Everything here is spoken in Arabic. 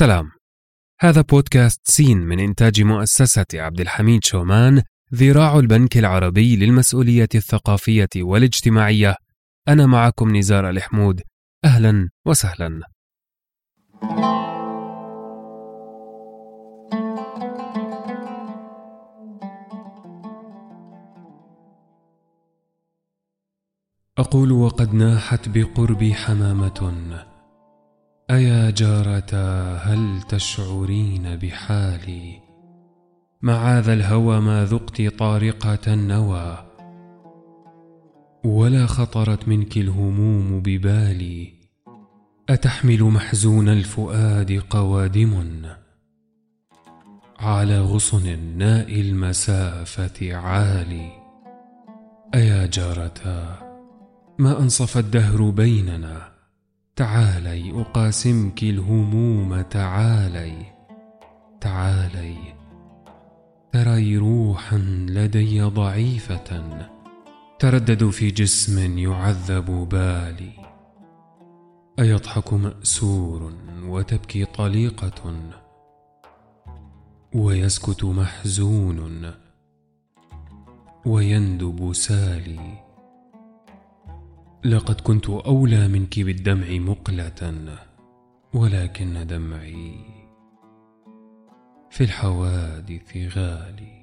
سلام هذا بودكاست سين من إنتاج مؤسسة عبد الحميد شومان ذراع البنك العربي للمسؤولية الثقافية والاجتماعية. أنا معكم نزار الحمود. أهلا وسهلا. أقول وقد ناحت بقربي حمامة. أيا جارتا هل تشعرين بحالي؟ معاذ الهوى ما ذقت طارقة النوى ولا خطرت منك الهموم ببالي. أتحمل محزون الفؤاد قوادم؟ على غصن ناء المسافة عالي. أيا جارتا ما أنصف الدهر بيننا؟ تعالي أقاسمك الهموم تعالي. تعالي تري روحا لدي ضعيفة. تردد في جسم يعذب بالي. أيضحك مأسور وتبكي طليقة. ويسكت محزون. ويندب سالي. لقد كنت أولى منك بالدمع مقلة ولكن دمعي في الحوادث غالي.